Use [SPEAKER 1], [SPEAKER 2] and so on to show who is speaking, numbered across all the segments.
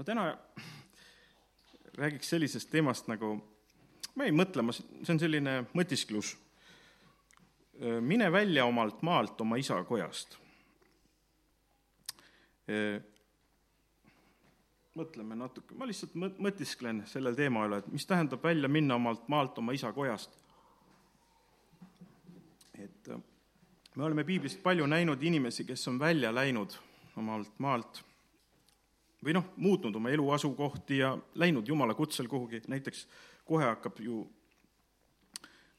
[SPEAKER 1] ma täna räägiks sellisest teemast nagu, ma jäin mõtlema, see on selline mõtisklus. mine välja omalt maalt, oma isa kojast. mõtleme natuke, ma lihtsalt mõtisklen sellel teema üle, et mis tähendab välja minna omalt maalt, oma isa kojast. et me oleme piiblist palju näinud inimesi, kes on välja läinud omalt maalt või noh, muutnud oma elu asukohti ja läinud Jumala kutsel kuhugi, näiteks kohe hakkab ju,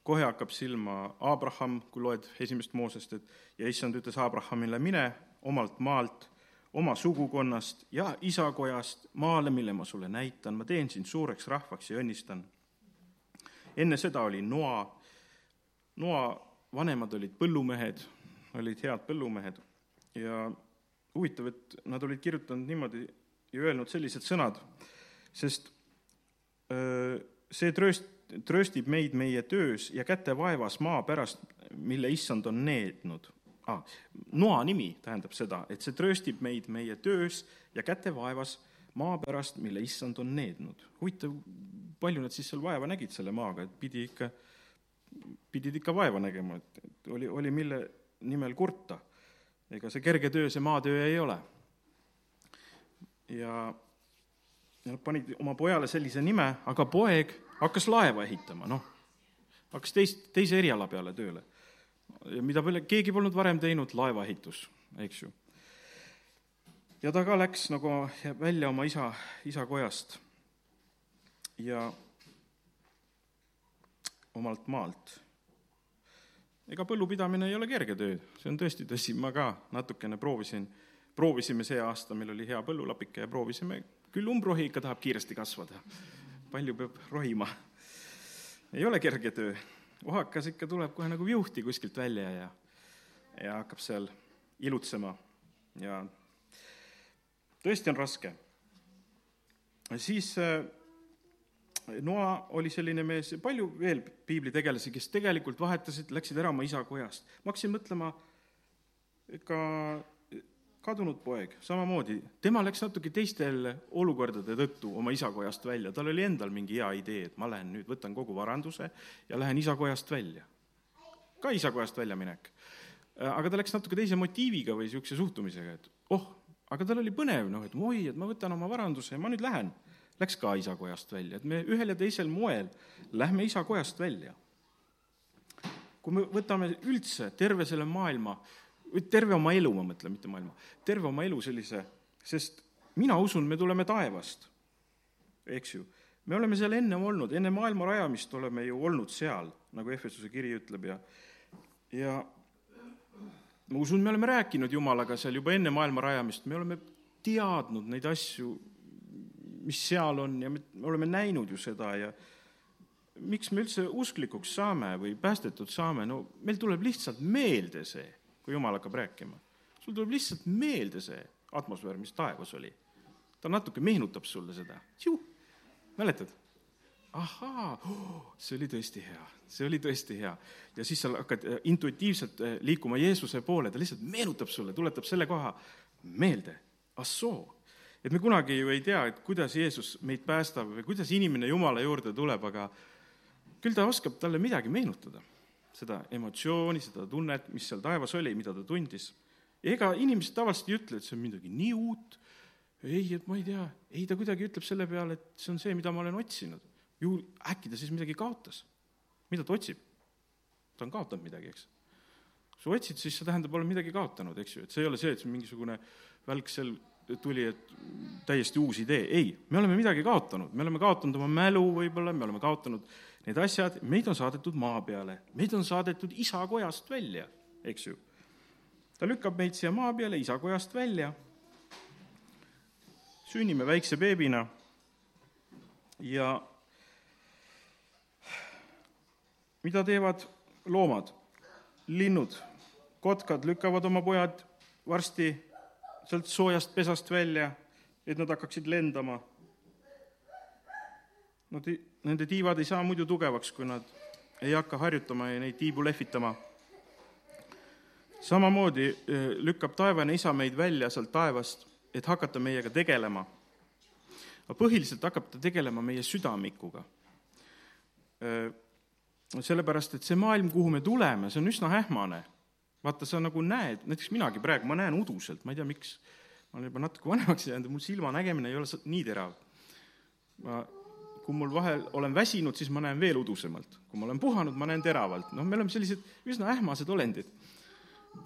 [SPEAKER 1] kohe hakkab silma Abraham, kui loed esimest Moosest, et ja issand ütles Abrahamile, mine omalt maalt, oma sugukonnast ja isakojast maale, mille ma sulle näitan, ma teen sind suureks rahvaks ja õnnistan. enne seda oli Noa, Noa vanemad olid põllumehed, olid head põllumehed. Ja huvitav, et nad olid kirjutanud niimoodi ja öelnud sellised sõnad, sest see trööst, trööstib meid meie töös ja kätevaevas maa pärast, mille issand on neednud ah,. noa nimi tähendab seda, et see trööstib meid meie töös ja kätevaevas maa pärast, mille issand on neednud. huvitav, palju nad siis seal vaeva nägid selle maaga, et pidi ikka, pidid ikka vaeva nägema, et, et oli, oli mille nimel kurta. ega see kerge töö, see maatöö ei ole ja, ja nad panid oma pojale sellise nime, aga poeg hakkas laeva ehitama, noh, hakkas teist, teise eriala peale tööle. mida palju, keegi polnud varem teinud, laevaehitus, eks ju. ja ta ka läks nagu välja oma isa, isa kojast ja omalt maalt. ega põllupidamine ei ole kerge töö, see on tõesti tõsi, ma ka natukene proovisin proovisime see aasta, meil oli hea põllulapike ja proovisime, küll umbrohi ikka tahab kiiresti kasvada. palju peab rohima. ei ole kerge töö. ohakas ikka tuleb kohe nagu viuhti kuskilt välja ja, ja hakkab seal ilutsema ja tõesti on raske. siis äh, Noa oli selline mees, palju veel piiblitegelasi, kes tegelikult vahetasid, läksid ära oma isa kojast. ma hakkasin mõtlema ka kadunud poeg, samamoodi, tema läks natuke teistel olukordade tõttu oma isakojast välja, tal oli endal mingi hea idee, et ma lähen nüüd, võtan kogu varanduse ja lähen isakojast välja. ka isakojast väljaminek. aga ta läks natuke teise motiiviga või niisuguse suhtumisega, et oh, aga tal oli põnev, noh, et oi, et ma võtan oma varanduse ja ma nüüd lähen. Läks ka isakojast välja, et me ühel ja teisel moel lähme isakojast välja. kui me võtame üldse terve selle maailma või terve oma elu, ma mõtlen, mitte maailma, terve oma elu sellise, sest mina usun, me tuleme taevast, eks ju. me oleme seal ennem olnud, enne maailma rajamist oleme ju olnud seal, nagu Efesuse kiri ütleb ja, ja ma usun, me oleme rääkinud Jumalaga seal juba enne maailma rajamist, me oleme teadnud neid asju, mis seal on ja me oleme näinud ju seda ja miks me üldse usklikuks saame või päästetud saame, no meil tuleb lihtsalt meelde see kui jumal hakkab rääkima. sul tuleb lihtsalt meelde see atmosfäär, mis taevas oli. ta natuke meenutab sulle seda, mäletad? ahaa oh,, see oli tõesti hea, see oli tõesti hea. ja siis sa hakkad äh, intuitiivselt äh, liikuma Jeesuse poole, ta lihtsalt meenutab sulle, tuletab selle koha meelde, assoo. et me kunagi ju ei tea, et kuidas Jeesus meid päästab või kuidas inimene Jumala juurde tuleb, aga küll ta oskab talle midagi meenutada seda emotsiooni, seda tunnet, mis seal taevas oli, mida ta tundis. ega inimesed tavaliselt ei ütle, et see on midagi nii uut, ei, et ma ei tea, ei, ta kuidagi ütleb selle peale, et see on see, mida ma olen otsinud. ju äkki ta siis midagi kaotas. mida ta otsib? ta on kaotanud midagi, eks. kui sa otsid, siis see tähendab, oled midagi kaotanud, eks ju, et see ei ole see, et see mingisugune välk seal tuli, et täiesti uus idee, ei, me oleme midagi kaotanud, me oleme kaotanud oma mälu võib-olla, me oleme kaotanud need asjad, meid on saadetud maa peale, meid on saadetud isakojast välja, eks ju. ta lükkab meid siia maa peale isakojast välja, sünnime väikse beebina ja mida teevad loomad, linnud, kotkad lükkavad oma pojad varsti sealt soojast pesast välja, et nad hakkaksid lendama. Nad ei, nende tiivad ei saa muidu tugevaks, kui nad ei hakka harjutama ja neid tiibu lehvitama. samamoodi eh, lükkab taevane isa meid välja sealt taevast, et hakata meiega tegelema. aga põhiliselt hakkab ta tegelema meie südamikuga. sellepärast, et see maailm, kuhu me tuleme, see on üsna ähmane. vaata, sa nagu näed, näiteks minagi praegu, ma näen uduselt, ma ei tea, miks, ma olen juba natuke vanemaks jäänud ja mul silmanägemine ei ole nii terav. ma kui mul vahel olen väsinud, siis ma näen veel udusemalt. kui ma olen puhanud, ma näen teravalt. noh, me oleme sellised üsna ähmased olendid.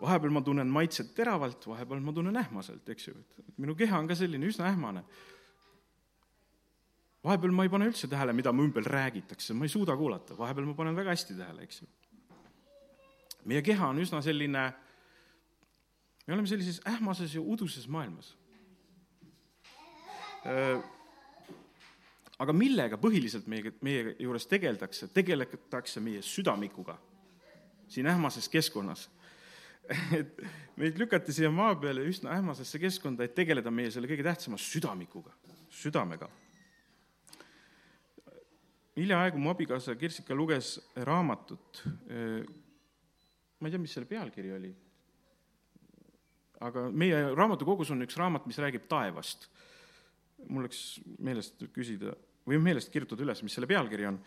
[SPEAKER 1] vahepeal ma tunnen maitset teravalt, vahepeal ma tunnen ähmaselt, eks ju, et minu keha on ka selline üsna ähmane. vahepeal ma ei pane üldse tähele, mida mu ümber räägitakse, ma ei suuda kuulata, vahepeal ma panen väga hästi tähele, eks ju. meie keha on üsna selline, me oleme sellises ähmases ja uduses maailmas aga millega põhiliselt meie, meie juures tegeldakse, tegeletakse meie südamikuga siin ähmases keskkonnas. et meid lükati siia maa peale üsna ähmasesse keskkonda, et tegeleda meie selle kõige tähtsama südamikuga, südamega. hiljaaegu mu abikaasa Kirsika luges raamatut, ma ei tea, mis selle pealkiri oli, aga meie raamatukogus on üks raamat, mis räägib taevast mul läks meelest küsida või meelest kirjutada üles, mis selle pealkiri on.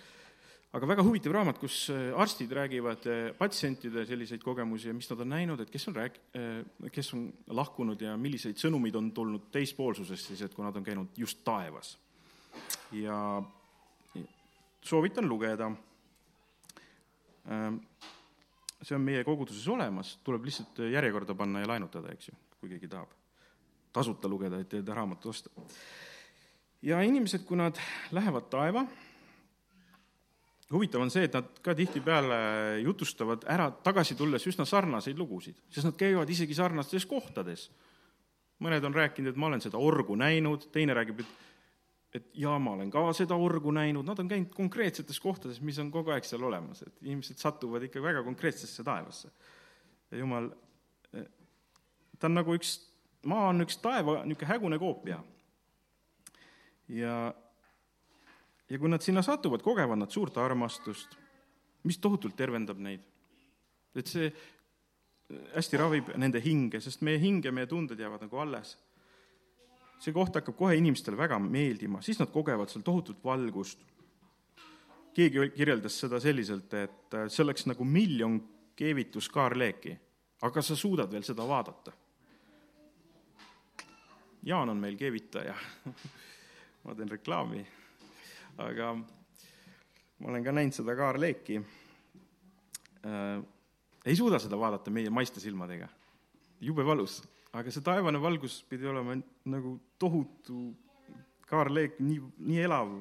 [SPEAKER 1] aga väga huvitav raamat, kus äh, arstid räägivad äh, patsientide selliseid kogemusi ja mis nad on näinud, et kes on rääk-, äh, kes on lahkunud ja milliseid sõnumeid on tulnud teispoolsusest siis, et kui nad on käinud just taevas. ja soovitan lugeda. Ähm, see on meie koguduses olemas, tuleb lihtsalt järjekorda panna ja laenutada, eks ju, kui keegi tahab tasuta lugeda, et enda raamatut osta ja inimesed, kui nad lähevad taeva, huvitav on see, et nad ka tihtipeale jutustavad ära tagasi tulles üsna sarnaseid lugusid, sest nad käivad isegi sarnastes kohtades. mõned on rääkinud, et ma olen seda orgu näinud, teine räägib, et et jaa, ma olen ka seda orgu näinud, nad on käinud konkreetsetes kohtades, mis on kogu aeg seal olemas, et inimesed satuvad ikka väga konkreetsesse taevasse. ja jumal, ta on nagu üks, maa on üks taeva niisugune hägune koopia ja, ja kui nad sinna satuvad, kogevad nad suurt armastust, mis tohutult tervendab neid. et see hästi ravib nende hinge, sest meie hing ja meie tunded jäävad nagu alles. see koht hakkab kohe inimestele väga meeldima, siis nad kogevad seal tohutut valgust. keegi kirjeldas seda selliselt, et see oleks nagu miljon keevituskaarleeki, aga sa suudad veel seda vaadata. Jaan on meil keevitaja ma teen reklaami. aga ma olen ka näinud seda kaarleeki äh,. ei suuda seda vaadata meie maiste silmadega, jube valus, aga see taevane valgus pidi olema nagu tohutu kaarleek, nii, nii elav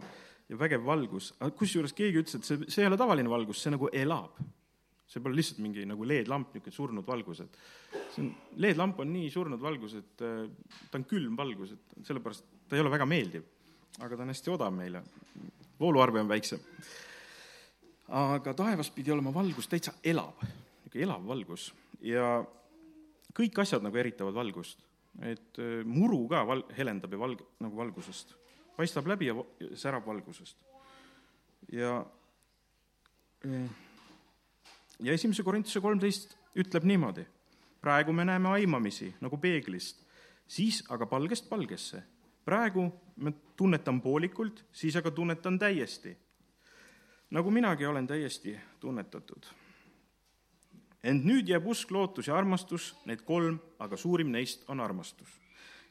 [SPEAKER 1] ja vägev valgus, kusjuures keegi ütles, et see, see ei ole tavaline valgus, see nagu elab. see pole lihtsalt mingi nagu LED-lamp, niisugune surnud valgus, et see on, LED-lamp on nii surnud valgus, et äh, ta on külm valgus, et sellepärast ta ei ole väga meeldiv aga ta on hästi odav meile, vooluarve on väiksem. aga taevas pidi olema valgus täitsa elav, niisugune elav valgus. ja kõik asjad nagu eritavad valgust, et äh, muru ka val-, helendab ja valg-, nagu valgusest, paistab läbi ja särab valgusest. ja äh, ja esimese Korintuse kolmteist ütleb niimoodi, praegu me näeme aimamisi nagu peeglist, siis aga palgest palgesse praegu ma tunnetan poolikult, siis aga tunnetan täiesti. nagu minagi olen täiesti tunnetatud. ent nüüd jääb usk, lootus ja armastus, need kolm, aga suurim neist on armastus.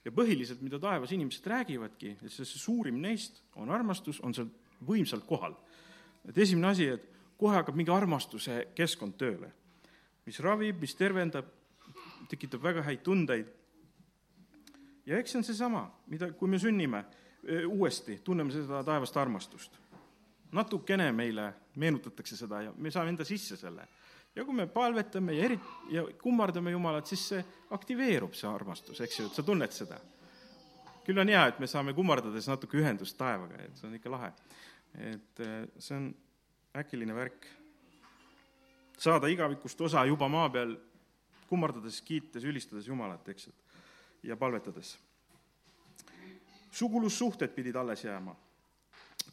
[SPEAKER 1] ja põhiliselt, mida taevas inimesed räägivadki, et see, see suurim neist on armastus, on seal võimsalt kohal. et esimene asi, et kohe hakkab mingi armastuse keskkond tööle, mis ravib, mis tervendab, tekitab väga häid tundeid ja eks see on seesama, mida, kui me sünnime uuesti, tunneme seda taevast armastust. natukene meile meenutatakse seda ja me saame enda sisse selle. ja kui me palvetame ja eri-, ja kummardame Jumalat, siis see aktiveerub, see armastus, eks ju, et sa tunned seda. küll on hea, et me saame kummardades natuke ühendust taevaga, et see on ikka lahe. et see on äkiline värk. saada igavikust osa juba maa peal, kummardades, kiites, ülistades Jumalat, eks, et ja palvetades. sugulussuhted pidid alles jääma.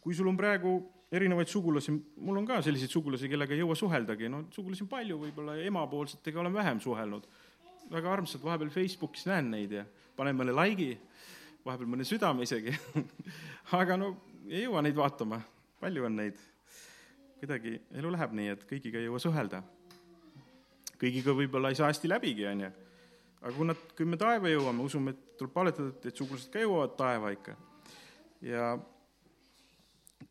[SPEAKER 1] kui sul on praegu erinevaid sugulasi, mul on ka selliseid sugulasi, kellega ei jõua suheldagi, no sugulasi on palju võib-olla emapoolsetega olen vähem suhelnud. väga armsad, vahepeal Facebookis näen neid ja panen mõne like'i vahepeal mõne südame isegi aga no ei jõua neid vaatama, palju on neid. kuidagi elu läheb nii, et kõigiga ei jõua suhelda. kõigiga võib-olla ei saa hästi läbigi, on ju. Aga kui nad, kui me taeva jõuame, usume, et tuleb palvetada, et sugulased ka jõuavad taeva ikka. ja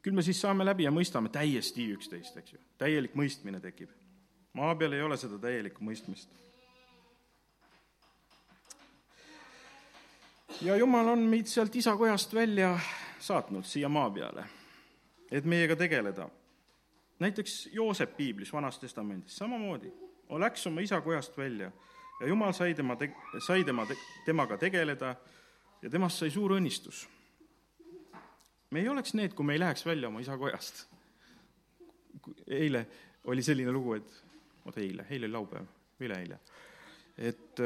[SPEAKER 1] küll me siis saame läbi ja mõistame täiesti üksteist, eks ju. täielik mõistmine tekib. maa peal ei ole seda täielikku mõistmist ja Jumal on meid sealt isakojast välja saatnud siia maa peale, et meiega tegeleda. näiteks Joosep piiblis, Vanas Testamendis, samamoodi, läks oma isakojast välja ja Jumal sai tema, sai tema, temaga tegeleda ja temast sai suur õnnistus. me ei oleks need, kui me ei läheks välja oma isakojast. eile oli selline lugu, et, oota eile, eile oli laupäev, üleeile, et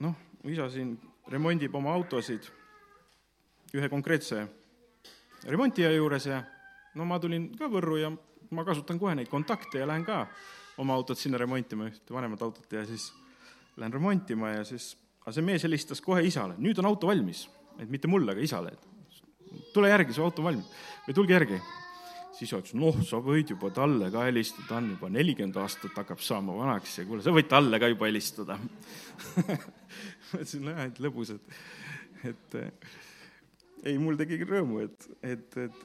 [SPEAKER 1] noh, isa siin remondib oma autosid ühe konkreetse remontija juures ja no ma tulin ka Võrru ja ma kasutan kohe neid kontakte ja lähen ka oma autot sinna remontima, ühte vanemat autot ja siis lähen remontima ja siis, aga see mees helistas kohe isale, nüüd on auto valmis, et mitte mulle, aga isale, et tule järgi, su auto on valmis või tulge järgi. siis ütles, noh, sa võid juba talle ka helistada, ta on juba nelikümmend aastat, hakkab saama vanaks ja kuule, sa võid talle ka juba helistada ma ütlesin, nojah, et lõbus, et, et ei, mul tegi rõõmu, et, et, et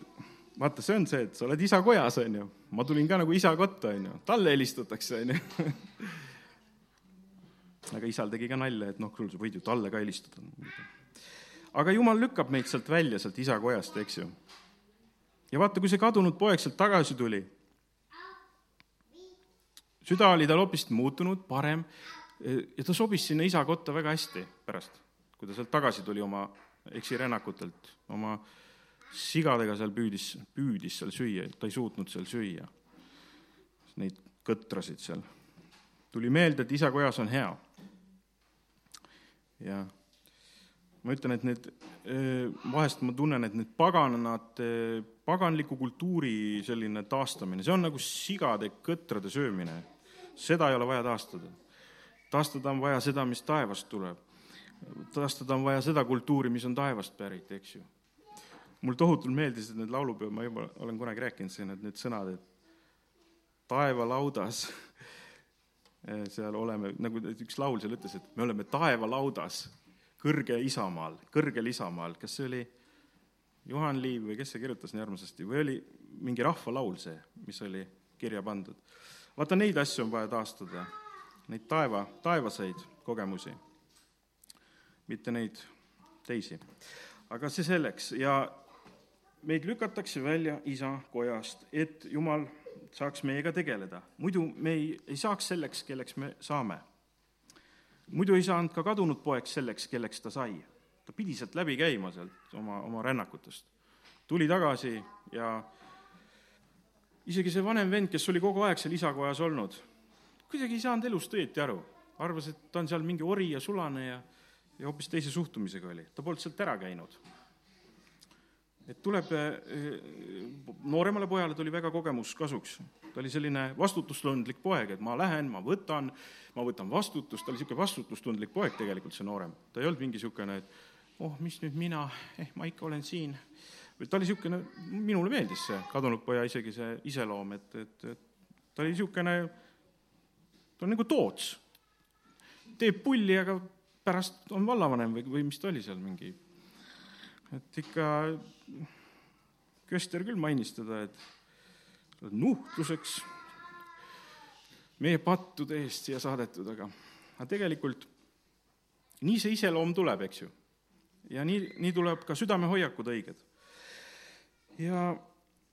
[SPEAKER 1] vaata, see on see, et sa oled isa kojas, on ju. ma tulin ka nagu isa kotta, on ju, talle helistatakse, on ju. aga isal tegi ka nalja, et noh, kuule, sa võid ju talle ka helistada. aga jumal lükkab meid sealt välja, sealt isa kojast, eks ju. ja vaata, kui see kadunud poeg sealt tagasi tuli, süda oli tal hoopis muutunud, parem, ja ta sobis sinna isa kotta väga hästi pärast, kui ta sealt tagasi tuli oma eksirännakutelt, oma sigadega seal püüdis, püüdis seal süüa, ta ei suutnud seal süüa. Neid kõtrasid seal. tuli meelde, et isa kojas on hea. Ja ma ütlen, et need, vahest ma tunnen, et need paganad, paganliku kultuuri selline taastamine, see on nagu sigade kõtrade söömine. seda ei ole vaja taastada. taastada on vaja seda, mis taevast tuleb taastada on vaja seda kultuuri, mis on taevast pärit, eks ju. mul tohutult meeldisid need laulupeod, ma juba olen kunagi rääkinud siin, et need sõnad, et taevalaudas seal oleme, nagu üks laul seal ütles, et me oleme taevalaudas kõrge isamaal, kõrgel isamaal, kas see oli Juhan Liiv või kes see kirjutas nii armsasti? Või oli mingi rahvalaul see, mis oli kirja pandud. vaata, neid asju on vaja taastada, neid taeva, taevaseid kogemusi. Mitte neid teisi. aga see selleks. Ja meid lükatakse välja isa kojast, et Jumal saaks meiega tegeleda. muidu me ei, ei saaks selleks, kelleks me saame. muidu ei saanud ka kadunud poeg selleks, kelleks ta sai. ta pidi sealt läbi käima, sealt oma, oma rännakutest. tuli tagasi ja isegi see vanem vend, kes oli kogu aeg seal isakojas olnud, kuidagi ei saanud elust õieti aru. arvas, et ta on seal mingi ori ja sulane ja ja hoopis teise suhtumisega oli, ta polnud sealt ära käinud. Et tuleb, eh, nooremale pojale tuli väga kogemus kasuks, ta oli selline vastutustundlik poeg, et ma lähen, ma võtan, ma võtan vastutust, ta oli niisugune vastutustundlik poeg tegelikult, see noorem. ta ei olnud mingi niisugune, et oh, mis nüüd mina, eh, ma ikka olen siin. ta oli niisugune, minule meeldis see kadunud poja isegi see iseloom, et, et, et ta oli niisugune, ta on nagu toots. teeb pulli, aga pärast on vallavanem või, või mis ta oli seal mingi, et ikka köster küll mainis teda, et nuhtluseks meie pattude eest siia saadetud, aga, aga tegelikult nii see iseloom tuleb, eks ju. ja nii, nii tuleb ka südamehoiakud õiged. ja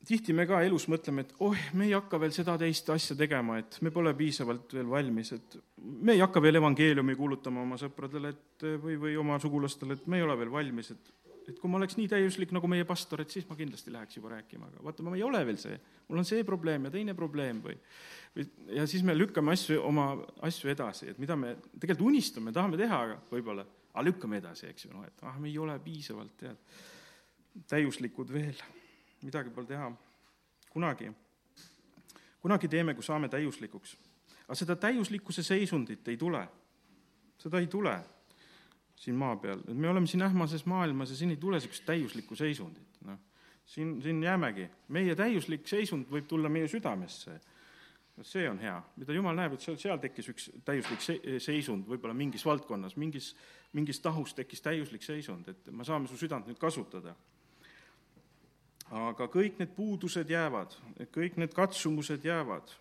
[SPEAKER 1] tihti me ka elus mõtleme, et oh, me ei hakka veel seda teist asja tegema, et me pole piisavalt veel valmis, et me ei hakka veel evangeeliumi kuulutama oma sõpradele, et või, või oma sugulastele, et me ei ole veel valmis, et et kui ma oleks nii täiuslik nagu meie pastor, et siis ma kindlasti läheks juba rääkima, aga vaata, ma ei ole veel see. mul on see probleem ja teine probleem või, või ja siis me lükkame asju, oma asju edasi, et mida me tegelikult unistame, tahame teha, aga võib-olla, aga lükkame edasi, eks ju, noh, et ah, me ei ole piisavalt, tead, täiuslikud veel midagi pole teha. kunagi, kunagi teeme, kui saame täiuslikuks. aga seda täiuslikkuse seisundit ei tule. seda ei tule. Siin maa peal, et me oleme siin ähmases maailmas ja siin ei tule niisugust täiuslikku seisundit, noh. siin, siin jäämegi, meie täiuslik seisund võib tulla meie südamesse. see on hea, mida jumal näeb, et seal, seal tekkis üks täiuslik se-, seisund võib-olla mingis valdkonnas, mingis, mingis tahus tekkis täiuslik seisund, et me saame su südant nüüd kasutada. aga kõik need puudused jäävad, kõik need katsumused jäävad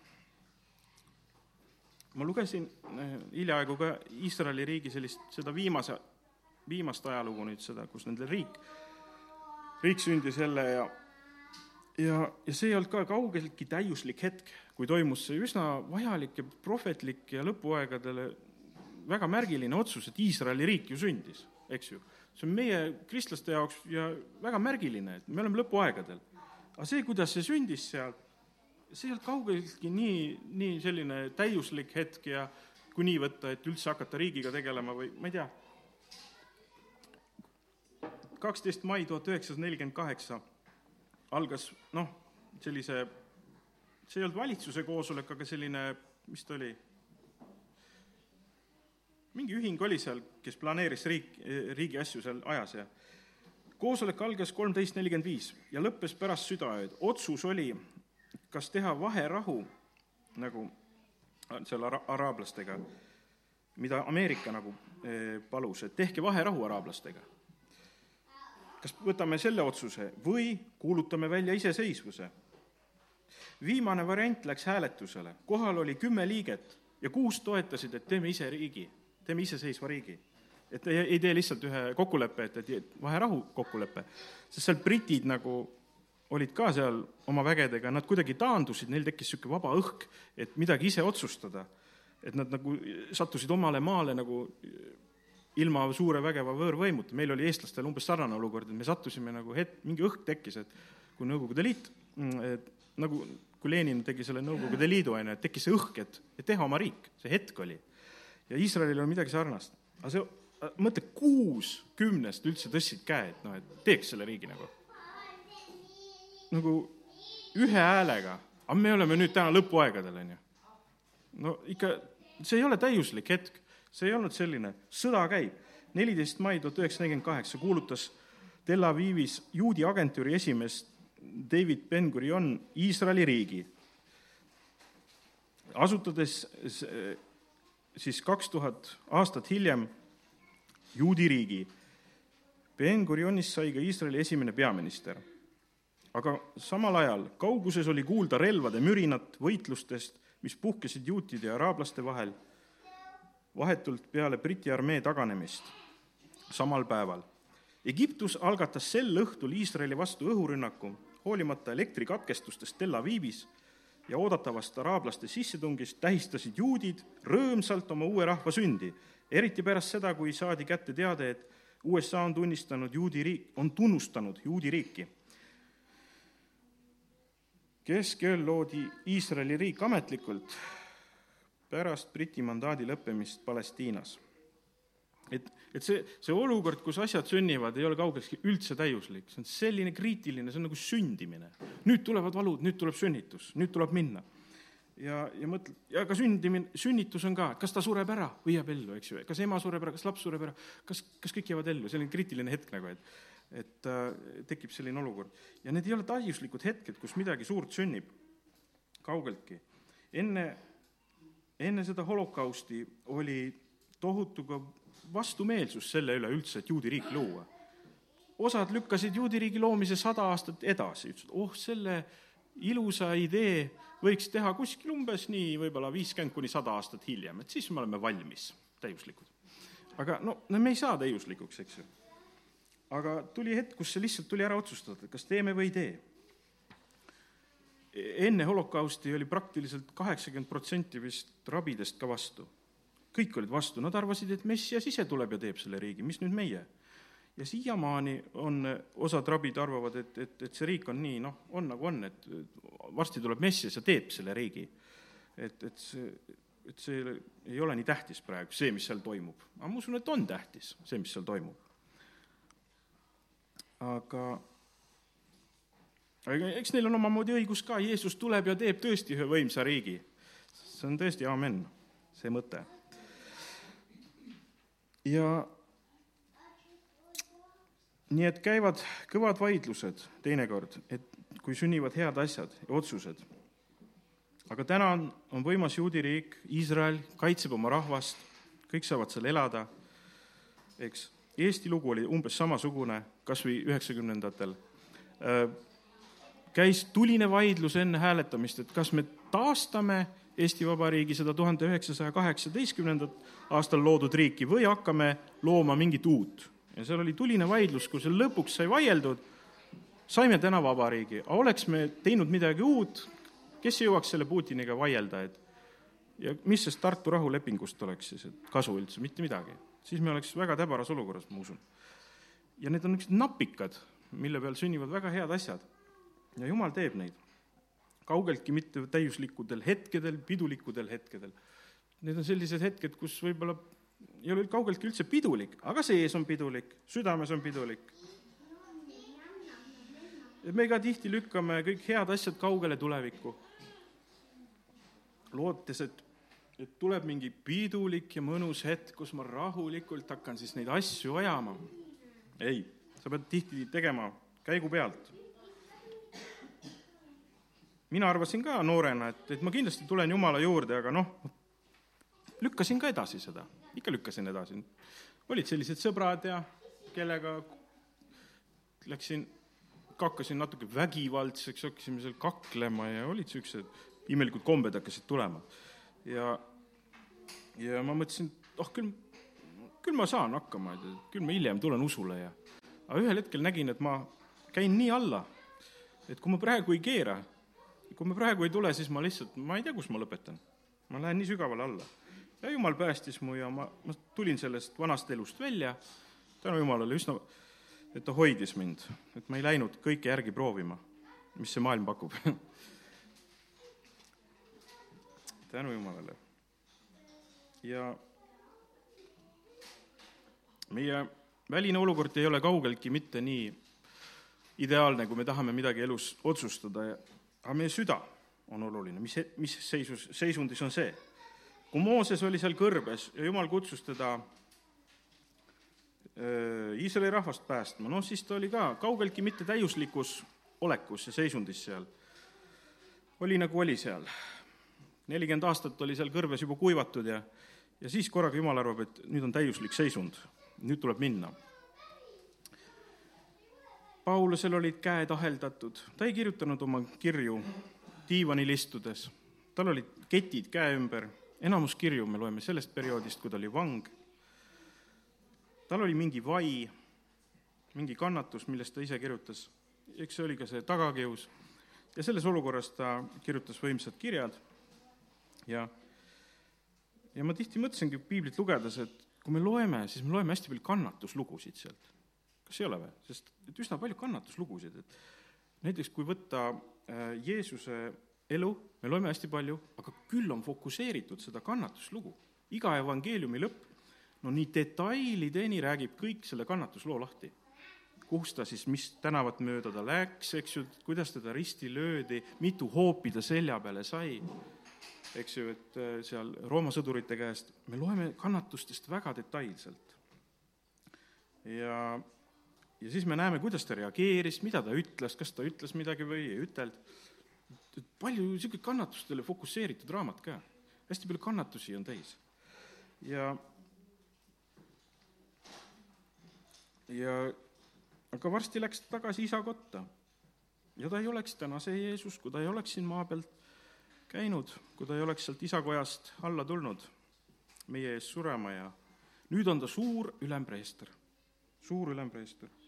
[SPEAKER 1] ma lugesin eh, hiljaaegu ka Iisraeli riigi sellist, seda viimase viimast ajalugu nüüd seda, kus nende riik, riik sündis jälle ja ja, ja see ei olnud ka kaugeltki täiuslik hetk, kui toimus see üsna vajalik ja prohvetlik ja lõpuaegadele väga märgiline otsus, et Iisraeli riik ju sündis, eks ju. see on meie kristlaste jaoks ja väga märgiline, et me oleme lõpuaegadel. aga see, kuidas see sündis seal, see ei olnud kaugeltki nii, nii selline täiuslik hetk ja kui nii võtta, et üldse hakata riigiga tegelema või ma ei tea kaksteist mai tuhat üheksasada nelikümmend kaheksa algas noh, sellise, see ei olnud valitsuse koosolek, aga selline, mis ta oli, mingi ühing oli seal, kes planeeris riik, riigi asju seal ajas ja koosolek algas kolmteist nelikümmend viis ja lõppes pärast südaööd. otsus oli, kas teha vaherahu nagu seal ara-, araablastega, mida Ameerika nagu eh, palus, et tehke vaherahu araablastega kas võtame selle otsuse või kuulutame välja iseseisvuse. viimane variant läks hääletusele, kohal oli kümme liiget ja kuus toetasid, et teeme ise riigi, teeme iseseisva riigi. et ei, ei tee lihtsalt ühe kokkuleppe, et, et vaherahu kokkulepe, sest seal britid nagu olid ka seal oma vägedega, nad kuidagi taandusid, neil tekkis niisugune vaba õhk, et midagi ise otsustada. et nad nagu sattusid omale maale nagu ilma suure vägeva võõrvõimuta, meil oli eestlastel umbes sarnane olukord, et me sattusime nagu het-, mingi õhk tekkis, et kui Nõukogude Liit, mm, et nagu kui Lenin tegi selle Nõukogude Liidu, on ju, et tekkis see õhk, et, et teha oma riik, see hetk oli. ja Iisraelil on midagi sarnast. aga see, mõtle, kuus kümnest üldse tõstsid käe, et noh, et teeks selle riigi nagu. nagu ühe häälega, aga me oleme nüüd täna lõpuaegadel, on ju. no ikka, see ei ole täiuslik hetk see ei olnud selline, sõda käib. neliteist mai tuhat üheksasada nelikümmend kaheksa kuulutas Tel Avivis juudi agentuuri esimees David Ben-Gurion Iisraeli riigi, asutades siis kaks tuhat aastat hiljem juudi riigi. Ben-Gurionist sai ka Iisraeli esimene peaminister. aga samal ajal kauguses oli kuulda relvade mürinat võitlustest, mis puhkesid juutide ja araablaste vahel vahetult peale Briti armee taganemist samal päeval. Egiptus algatas sel õhtul Iisraeli vastu õhurünnaku, hoolimata elektrikatkestustest Tel Avivis ja oodatavast araablaste sissetungist tähistasid juudid rõõmsalt oma uue rahva sündi, eriti pärast seda, kui saadi kätte teade, et USA on tunnistanud juudi riik, on tunnustanud juudi riiki. keskööl loodi Iisraeli riik ametlikult pärast Briti mandaadi lõppemist Palestiinas. et, et see, see olukord, kus asjad sünnivad, ei ole kaugeltki üldse täiuslik, see on selline kriitiline, see on nagu sündimine. nüüd tulevad valud, nüüd tuleb sünnitus, nüüd tuleb minna. ja, ja mõtle, ja ka sündimine, sünnitus on ka, kas ta sureb ära või jääb ellu, eks ju, kas ema sureb ära, kas laps sureb ära, kas, kas kõik jäävad ellu, selline kriitiline hetk nagu, et et äh, tekib selline olukord. ja need ei ole täiuslikud hetked, kus midagi suurt sünnib, kaugeltki. enne enne seda holokausti oli tohutu ka vastumeelsus selle üle üldse, et juudi riik luua. osad lükkasid juudi riigi loomise sada aastat edasi, ütlesid, oh, selle ilusa idee võiks teha kuskil umbes nii võib-olla viiskümmend kuni sada aastat hiljem, et siis me oleme valmis, täiuslikud. aga no, no me ei saa täiuslikuks, eks ju. aga tuli hetk, kus see lihtsalt tuli ära otsustada, kas teeme või ei tee enne holokausti oli praktiliselt kaheksakümmend protsenti vist rabidest ka vastu. kõik olid vastu, nad arvasid, et Messias ise tuleb ja teeb selle riigi, mis nüüd meie? ja siiamaani on, osad rabid arvavad, et, et, et see riik on nii, noh, on nagu on, et varsti tuleb Messias ja teeb selle riigi. et, et see, et see ei ole nii tähtis praegu, see, mis seal toimub. aga ma usun, et on tähtis, see, mis seal toimub. aga aga eks neil on omamoodi õigus ka, Jeesus tuleb ja teeb tõesti ühe võimsa riigi. see on tõesti amen, see mõte. ja nii et käivad kõvad vaidlused teinekord, et kui sünnivad head asjad ja otsused. aga täna on, on võimas juudi riik, Iisrael kaitseb oma rahvast, kõik saavad seal elada, eks. Eesti lugu oli umbes samasugune, kas või üheksakümnendatel. Käis tuline vaidlus enne hääletamist, et kas me taastame Eesti Vabariigi seda tuhande üheksasaja kaheksateistkümnendat aastal loodud riiki või hakkame looma mingit uut. ja seal oli tuline vaidlus, kus lõpuks sai vaieldud, saime täna vabariigi, oleks me teinud midagi uut, kes jõuaks selle Putiniga vaielda, et ja mis sellest Tartu rahulepingust oleks siis, et kasu üldse, mitte midagi. siis me oleks väga täbaras olukorras, ma usun. ja need on niisugused napikad, mille peal sünnivad väga head asjad. Ja jumal teeb neid kaugeltki mitte täiuslikudel hetkedel, pidulikudel hetkedel. Need on sellised hetked, kus võib-olla ei ole kaugeltki üldse pidulik, aga sees on pidulik, südames on pidulik. et me ka tihti lükkame kõik head asjad kaugele tulevikku, lootes, et, et tuleb mingi pidulik ja mõnus hetk, kus ma rahulikult hakkan siis neid asju ajama. ei, sa pead tihti tegema käigu pealt mina arvasin ka noorena, et, et ma kindlasti tulen Jumala juurde, aga noh, lükkasin ka edasi seda, ikka lükkasin edasi. olid sellised sõbrad ja kellega läksin, hakkasin natuke vägivaldseks, hakkasime seal kaklema ja olid niisugused imelikud kombed hakkasid tulema. ja, ja ma mõtlesin, oh küll, küll ma saan hakkama, et küll ma hiljem tulen usule ja aga ühel hetkel nägin, et ma käin nii alla, et kui ma praegu ei keera, kui ma praegu ei tule, siis ma lihtsalt, ma ei tea, kus ma lõpetan. ma lähen nii sügavale alla. ja jumal päästis mu ja ma, ma tulin sellest vanast elust välja, tänu jumalale üsna, et ta hoidis mind, et ma ei läinud kõike järgi proovima, mis see maailm pakub tänu jumalale. ja meie väline olukord ei ole kaugeltki mitte nii ideaalne, kui me tahame midagi elus otsustada ja aga meie süda on oluline, mis, mis seisus, seisundis on see. kui Mooses oli seal kõrbes ja jumal kutsus teda Iisraeli rahvast päästma, noh siis ta oli ka kaugeltki mitte täiuslikus olekus ja seisundis seal. oli nagu oli seal. nelikümmend aastat oli seal kõrbes juba kuivatud ja, ja siis korraga jumal arvab, et nüüd on täiuslik seisund, nüüd tuleb minna Paulusel olid käed aheldatud, ta ei kirjutanud oma kirju diivanil istudes, tal olid ketid käe ümber, enamus kirju me loeme sellest perioodist, kui ta oli vang. tal oli mingi vai, mingi kannatus, millest ta ise kirjutas, eks see oli ka see tagakius, ja selles olukorras ta kirjutas võimsad kirjad. Ja, ja ma tihti mõtlesingi piiblit lugedes, et kui me loeme, siis me loeme hästi palju kannatuslugusid sealt kas ei ole või? sest et üsna palju kannatuslugusid, et näiteks kui võtta äh, Jeesuse elu, me loeme hästi palju, aga küll on fokusseeritud seda kannatuslugu. iga evangeeliumi lõpp, no nii detailideni räägib kõik selle kannatusloo lahti. kus ta siis, mis tänavat mööda ta läks, eks ju, kuidas teda risti löödi, mitu hoopi ta selja peale sai, eks ju, et äh, seal Rooma sõdurite käest, me loeme kannatustest väga detailselt. ja ja siis me näeme, kuidas ta reageeris, mida ta ütles, kas ta ütles midagi või ei ütelnud. palju niisugune kannatustele fokusseeritud raamat ka, hästi palju kannatusi on täis. ja, ja aga varsti läks ta tagasi isa kotta. ja ta ei oleks täna see Jeesus, kui ta ei oleks siin maa peal käinud, kui ta ei oleks sealt isakojast alla tulnud meie ees surema ja nüüd on ta suur ülempreester, suur ülempreester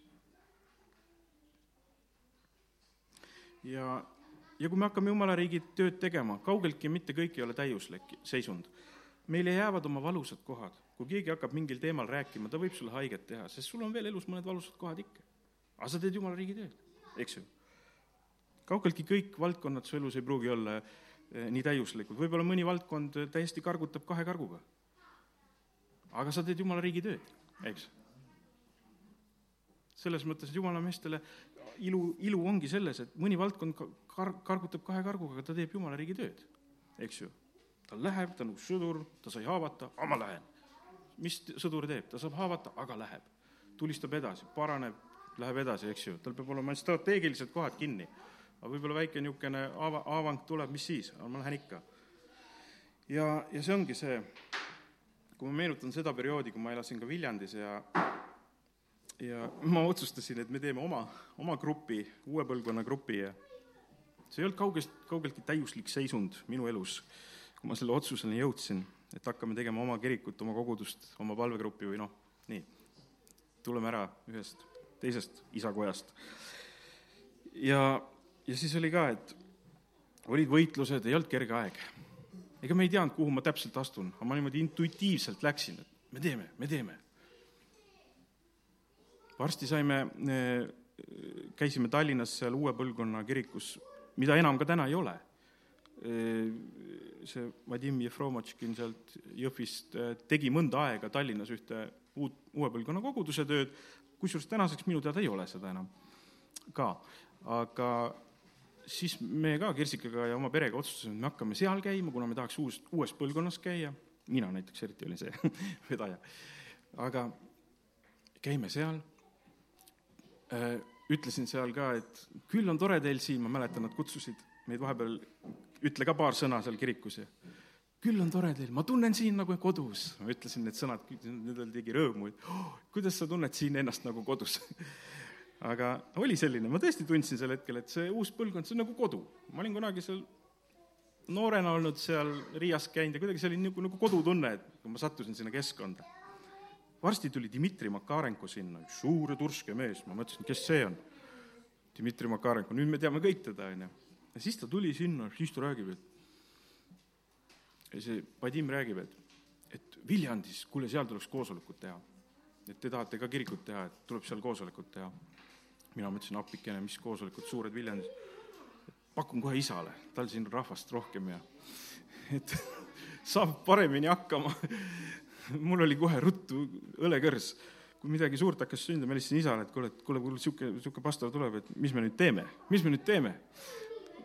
[SPEAKER 1] ja, ja kui me hakkame Jumala riigi tööd tegema, kaugeltki mitte kõik ei ole täiuslik seisund. meile jäävad oma valusad kohad, kui keegi hakkab mingil teemal rääkima, ta võib sulle haiget teha, sest sul on veel elus mõned valusad kohad ikka. aga sa teed Jumala riigi tööd, eks ju. kaugeltki kõik valdkonnad su elus ei pruugi olla eh, nii täiuslikud, võib-olla mõni valdkond täiesti kargutab kahe karguga. aga sa teed Jumala riigi tööd, eks selles mõttes, et jumala meestele ilu, ilu ongi selles, et mõni valdkond kar-, kargutab kahe karguga, aga ta teeb jumala riigi tööd, eks ju. ta läheb, ta on uus sõdur, ta sai haavata, aga ma lähen. mis sõdur teeb, ta saab haavata, aga läheb. tulistab edasi, paraneb, läheb edasi, eks ju, tal peab olema strateegilised kohad kinni. aga võib-olla väike niisugune ava-, avang tuleb, mis siis, ma lähen ikka. ja, ja see ongi see, kui ma meenutan seda perioodi, kui ma elasin ka Viljandis ja ja ma otsustasin, et me teeme oma, oma grupi, uue põlvkonna grupi ja see ei olnud kaugest, kaugeltki täiuslik seisund minu elus, kui ma selle otsuseni jõudsin, et hakkame tegema oma kirikut, oma kogudust, oma palvegruppi või noh, nii, tuleme ära ühest teisest isakojast. ja, ja siis oli ka, et olid võitlused, ei olnud kerge aeg. ega me ei teadnud, kuhu ma täpselt astun, aga ma niimoodi intuitiivselt läksin, et me teeme, me teeme varsti saime, eh, käisime Tallinnas seal uue põlvkonna kirikus, mida enam ka täna ei ole. Eh, see Vadim Jefromatškin sealt Jõhvist eh, tegi mõnda aega Tallinnas ühte uut, uue põlvkonna koguduse tööd, kusjuures tänaseks minu teada ei ole seda enam ka. aga siis me ka Kirsikaga ja oma perega otsustasime, et me hakkame seal käima, kuna me tahaks uus, uues põlvkonnas käia, mina näiteks eriti olin see vedaja, aga käime seal ütlesin seal ka, et küll on tore teil siin, ma mäletan, nad kutsusid meid vahepeal, ütle ka paar sõna seal kirikus ja küll on tore teil, ma tunnen siin nagu kodus. ma ütlesin need sõnad, nendel tegi rõõmu, et oh, kuidas sa tunned siin ennast nagu kodus aga oli selline, ma tõesti tundsin sel hetkel, et see uus põlvkond, see on nagu kodu. ma olin kunagi seal noorena olnud seal Riias käinud ja kuidagi see oli nagu, nagu kodutunne, et kui ma sattusin sinna keskkonda varsti tuli Dmitri Makarenko sinna, üks suur ja turske mees, ma mõtlesin, kes see on. Dmitri Makarenko, nüüd me teame kõik teda, on ju. ja siis ta tuli sinna, siis ta räägib, et see Vadim räägib, et, et Viljandis, kuule, seal tuleks koosolekut teha. et te tahate ka kirikut teha, et tuleb seal koosolekut teha. mina mõtlesin, appikene, mis koosolekud, suured Viljandis. pakun kohe isale, tal siin rahvast rohkem ja et saab paremini hakkama mul oli kohe ruttu õlekõrs. kui midagi suurt hakkas sündima, ma helistasin isale, et kuule, et kuule, kuule, niisugune, niisugune pastor tuleb, et mis me nüüd teeme, mis me nüüd teeme?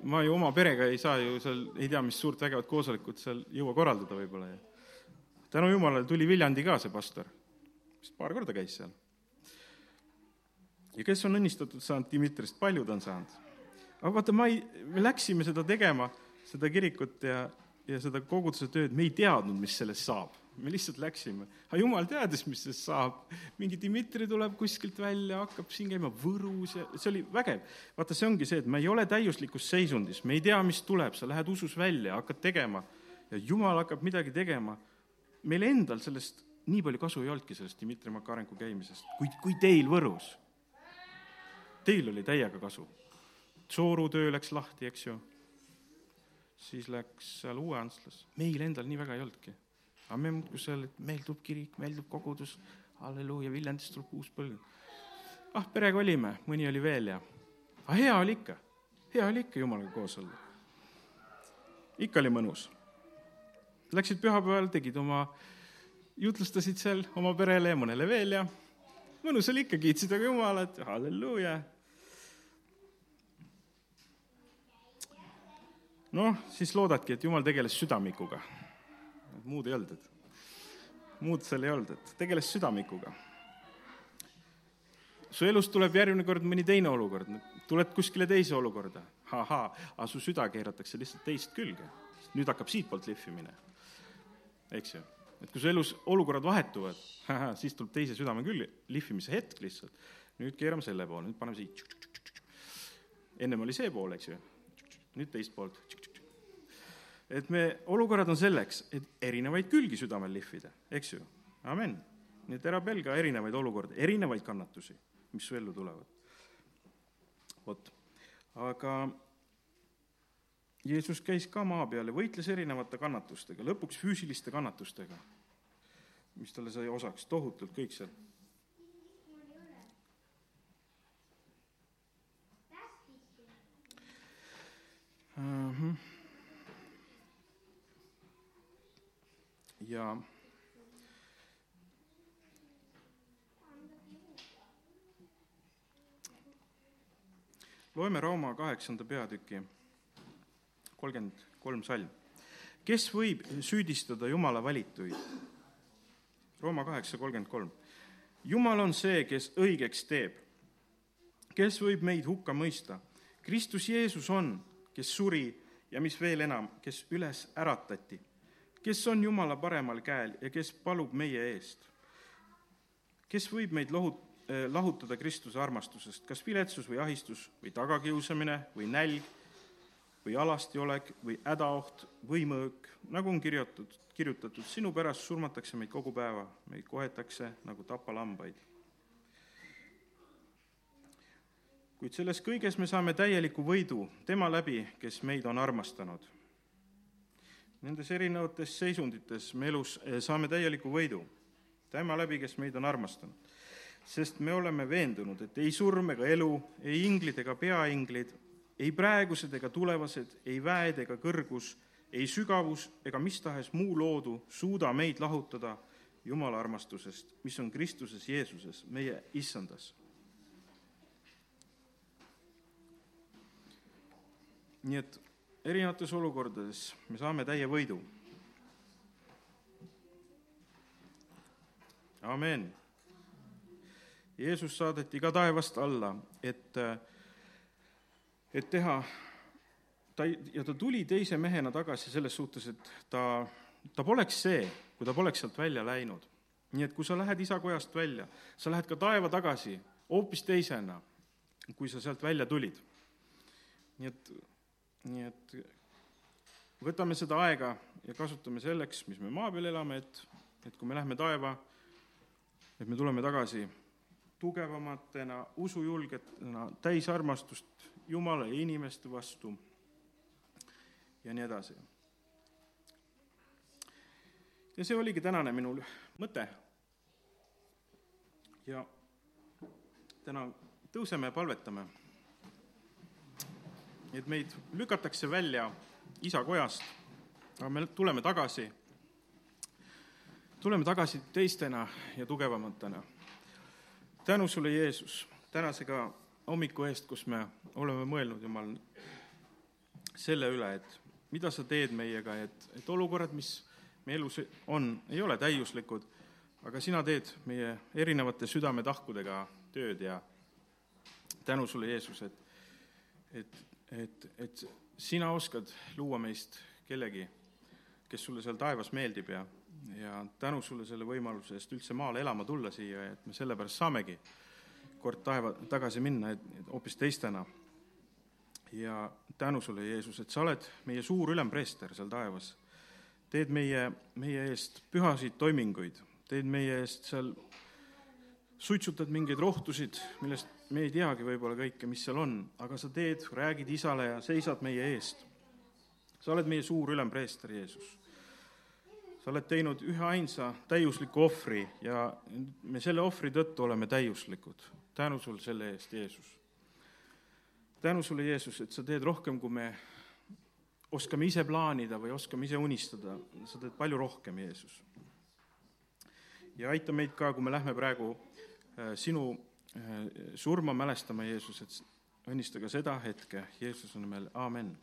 [SPEAKER 1] ma ju oma perega ei saa ju seal, ei tea, mis suurt vägevat koosolekut seal jõua korraldada võib-olla ja tänu jumalale tuli Viljandi ka see pastor, vist paar korda käis seal. ja kes on õnnistatud saanud Dmitrist, paljud on saanud. aga vaata, ma ei, me läksime seda tegema, seda kirikut ja, ja seda koguduse tööd, me ei teadnud, mis sellest saab me lihtsalt läksime. aga jumal teadis, mis sellest saab. mingi Dmitri tuleb kuskilt välja, hakkab siin käima Võrus ja see oli vägev. vaata, see ongi see, et me ei ole täiuslikus seisundis, me ei tea, mis tuleb, sa lähed usus välja, hakkad tegema ja jumal hakkab midagi tegema. meil endal sellest nii palju kasu ei olnudki, sellest Dmitri Makarenko käimisest, kui, kui teil Võrus. Teil oli täiega kasu. Tsooru töö läks lahti, eks ju. siis läks seal Uue Antslas, meil endal nii väga ei olnudki aga me muudkui seal, et meil tuleb kirik, meil tuleb kogudus, halleluuja, Viljandist tuleb uus põlv. ah, perega olime, mõni oli veel ja, aga hea oli ikka, hea oli ikka jumalaga koos olla. ikka oli mõnus. Läksid pühapäeval, tegid oma, jutlustasid seal oma perele ja mõnele veel ja mõnus oli ikka, kiitsid aga Jumalat, halleluuja noh, siis loodadki, et Jumal tegeles südamikuga muud ei olnud, et muud seal ei olnud, et tegeles südamikuga. su elus tuleb järgmine kord mõni teine olukord, tuled kuskile teise olukorda, ahaa, aga su süda keeratakse lihtsalt teist külge, nüüd hakkab siitpoolt lihvimine, eks ju et kui su elus olukorrad vahetuvad, siis tuleb teise südame külge, lihvimise hetk lihtsalt. nüüd keerame selle poole, nüüd paneme siit. ennem oli see pool, eks ju. nüüd teist poolt et me, olukorrad on selleks, et erinevaid külgi südamel lihvida, eks ju, amen. nii et ära pelga erinevaid olukordi, erinevaid kannatusi, mis su ellu tulevad. vot, aga Jeesus käis ka maa peal ja võitles erinevate kannatustega, lõpuks füüsiliste kannatustega, mis talle sai osaks, tohutult kõik seal uh-huh. Ja loeme Rooma kaheksanda peatüki kolmkümmend kolm salm. kes võib süüdistada Jumala valituid? Rooma kaheksa kolmkümmend kolm. Jumal on see, kes õigeks teeb. kes võib meid hukka mõista? Kristus Jeesus on, kes suri ja mis veel enam, kes üles äratati, kes on Jumala paremal käel ja kes palub meie eest. kes võib meid lohut-, eh, lahutada Kristuse armastusest, kas viletsus või ahistus või tagakiusamine või nälg või alastiolek või hädaoht või mõõk, nagu on kirjutatud, kirjutatud, sinu pärast surmatakse meid kogu päeva, meid kohetakse nagu tapalambaid. kuid selles kõiges me saame täieliku võidu tema läbi, kes meid on armastanud. Nendes erinevates seisundites me elus eh, saame täieliku võidu tema läbi, kes meid on armastanud. sest me oleme veendunud, et ei surm ega elu, ei inglid ega peainglid, ei praegused ega tulevased, ei väed ega kõrgus, ei sügavus ega mis tahes muu loodu suuda meid lahutada Jumala armastusest, mis on Kristuses Jeesuses, meie issandas. nii et erinevates olukordades me saame täie võidu. amen. Jeesus saadeti ka taevast alla, et et teha, ta ja ta tuli teise mehena tagasi selles suhtes, et ta, ta poleks see, kui ta poleks sealt välja läinud. nii et kui sa lähed isakojast välja, sa lähed ka taeva tagasi hoopis teisena, kui sa sealt välja tulid. nii et, nii et võtame seda aega ja kasutame selleks, mis me maa peal elame, et, et kui me lähme taeva, et me tuleme tagasi tugevamatena, usujulgetena, täis armastust Jumala ja inimeste vastu ja nii edasi. ja see oligi tänane minu mõte. ja täna tõuseme ja palvetame, et meid lükatakse välja isakojast, aga me tuleme tagasi, tuleme tagasi teistena ja tugevamatena. tänu sulle, Jeesus, tänasega hommiku eest, kus me oleme mõelnud, Jumal, selle üle, et mida sa teed meiega, et, et olukorrad, mis meie elus on, ei ole täiuslikud, aga sina teed meie erinevate südametahkudega tööd ja tänu sulle, Jeesus, et, et, et, et sina oskad luua meist kellegi, kes sulle seal taevas meeldib ja, ja tänu sulle selle võimaluse eest üldse maale elama tulla siia, et me sellepärast saamegi kord taeva, tagasi minna, et hoopis teistena. ja tänu sulle, Jeesus, et sa oled meie suur ülempreester seal taevas. teed meie, meie eest pühasid toiminguid, teed meie eest seal, suitsutad mingeid rohtusid, millest me ei teagi võib-olla kõike, mis seal on, aga sa teed, räägid isale ja seisad meie eest. sa oled meie suur ülempreester, Jeesus sa oled teinud üheainsa täiusliku ohvri ja me selle ohvri tõttu oleme täiuslikud tänu sul selle eest, Jeesus. tänu sulle, Jeesus, et sa teed rohkem, kui me oskame ise plaanida või oskame ise unistada, sa teed palju rohkem, Jeesus. ja aita meid ka, kui me lähme praegu äh, sinu surma mälestama, Jeesus, et õnnistage seda hetke. Jeesuse nimel, aamen